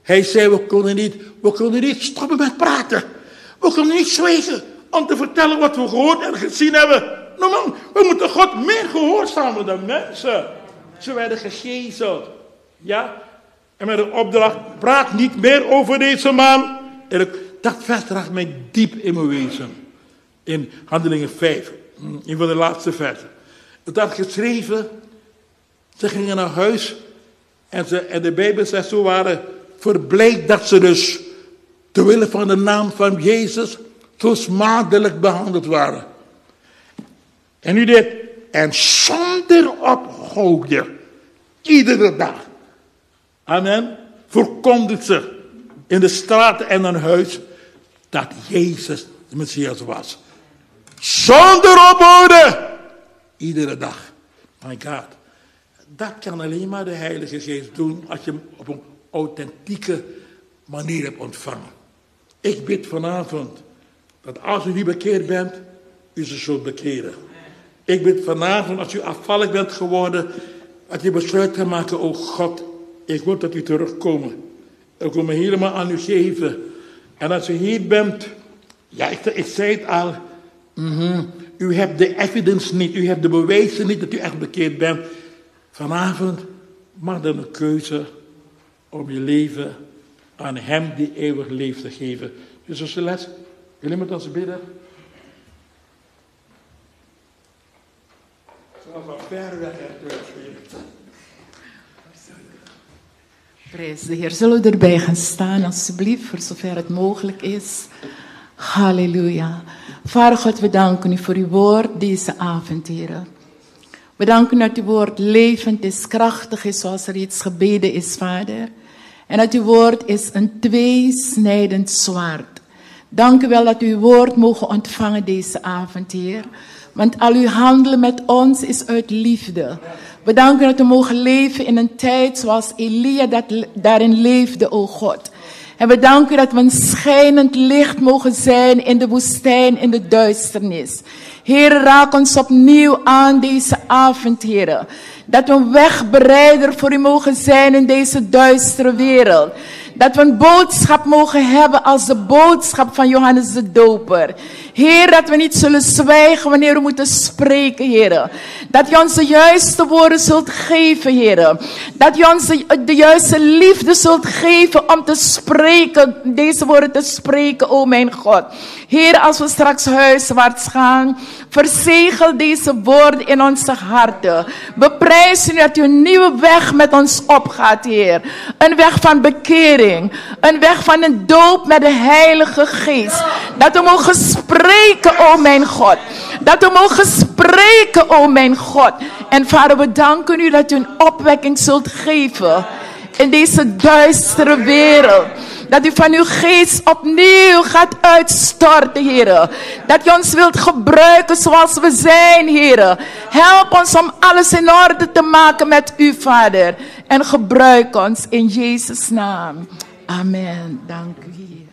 Hij zei, we kunnen niet, we kunnen niet stoppen met praten. We kunnen niet zwijgen om te vertellen wat we gehoord en gezien hebben. Nou man, we moeten God meer gehoorzamen dan mensen. Ze werden gegezeld. Ja? En met een opdracht, praat niet meer over deze man. En dat vers raakt mij diep in mijn wezen. In Handelingen 5, een van de laatste versen. Het had geschreven, ze gingen naar huis en, ze, en de Bijbel zegt, ze waren verblijd dat ze dus, te willen van de naam van Jezus, zo smadelijk behandeld waren. En nu dit, en zonder ophouden, iedere dag. Amen. Verkondigde ze in de straten en in huis dat Jezus de Messias was. Zonder ophouden. Iedere dag. My God. Dat kan alleen maar de Heilige Geest doen als je hem op een authentieke manier hebt ontvangen. Ik bid vanavond dat als u niet bekeerd bent, u ze zult bekeren. Ik bid vanavond als u afvallig bent geworden, dat je besluit kan maken, oh God, ik wil dat u terugkomt. Ik wil me helemaal aan u geven. En als u hier bent, ja, ik, ik zei het al, mm u hebt de evidence niet, u hebt de bewijzen niet dat u echt bekeerd bent. Vanavond mag dan een keuze om je leven aan Hem die eeuwig leeft te geven. Dus Celeste, jullie met ons bidden. Van ver weg Prijs de Heer. Zullen we erbij gaan staan, alsjeblieft, voor zover het mogelijk is. Halleluja. Vader God, we danken u voor uw woord deze avond, Heer. We danken dat uw woord levend is, krachtig is, zoals er iets gebeden is, Vader. En dat uw woord is een tweesnijdend zwaard. Dank u wel dat u uw woord mogen ontvangen deze avond, Heer. Want al uw handelen met ons is uit liefde. We danken dat we mogen leven in een tijd zoals Elia dat, daarin leefde, o God. En we danken dat we een schijnend licht mogen zijn in de woestijn, in de duisternis. Heer, raak ons opnieuw aan deze avond, Heer. Dat we een wegbereider voor u mogen zijn in deze duistere wereld. Dat we een boodschap mogen hebben als de boodschap van Johannes de Doper. Heer, dat we niet zullen zwijgen wanneer we moeten spreken, Heer. Dat je ons de juiste woorden zult geven, Heer. Dat je ons de, juiste liefde zult geven om te spreken, deze woorden te spreken, o mijn God. Heer, als we straks huiswaarts gaan, verzegel deze woorden in onze harten. We prijzen u dat u een nieuwe weg met ons opgaat, Heer. Een weg van bekering. Een weg van een doop met de Heilige Geest. Dat we mogen spreken, o mijn God. Dat we mogen spreken, o mijn God. En vader, we danken u dat u een opwekking zult geven in deze duistere wereld. Dat u van uw geest opnieuw gaat uitstorten, Heer. Dat u ons wilt gebruiken zoals we zijn, Heer. Help ons om alles in orde te maken met u, Vader. En gebruik ons in Jezus' naam. Amen. Dank u.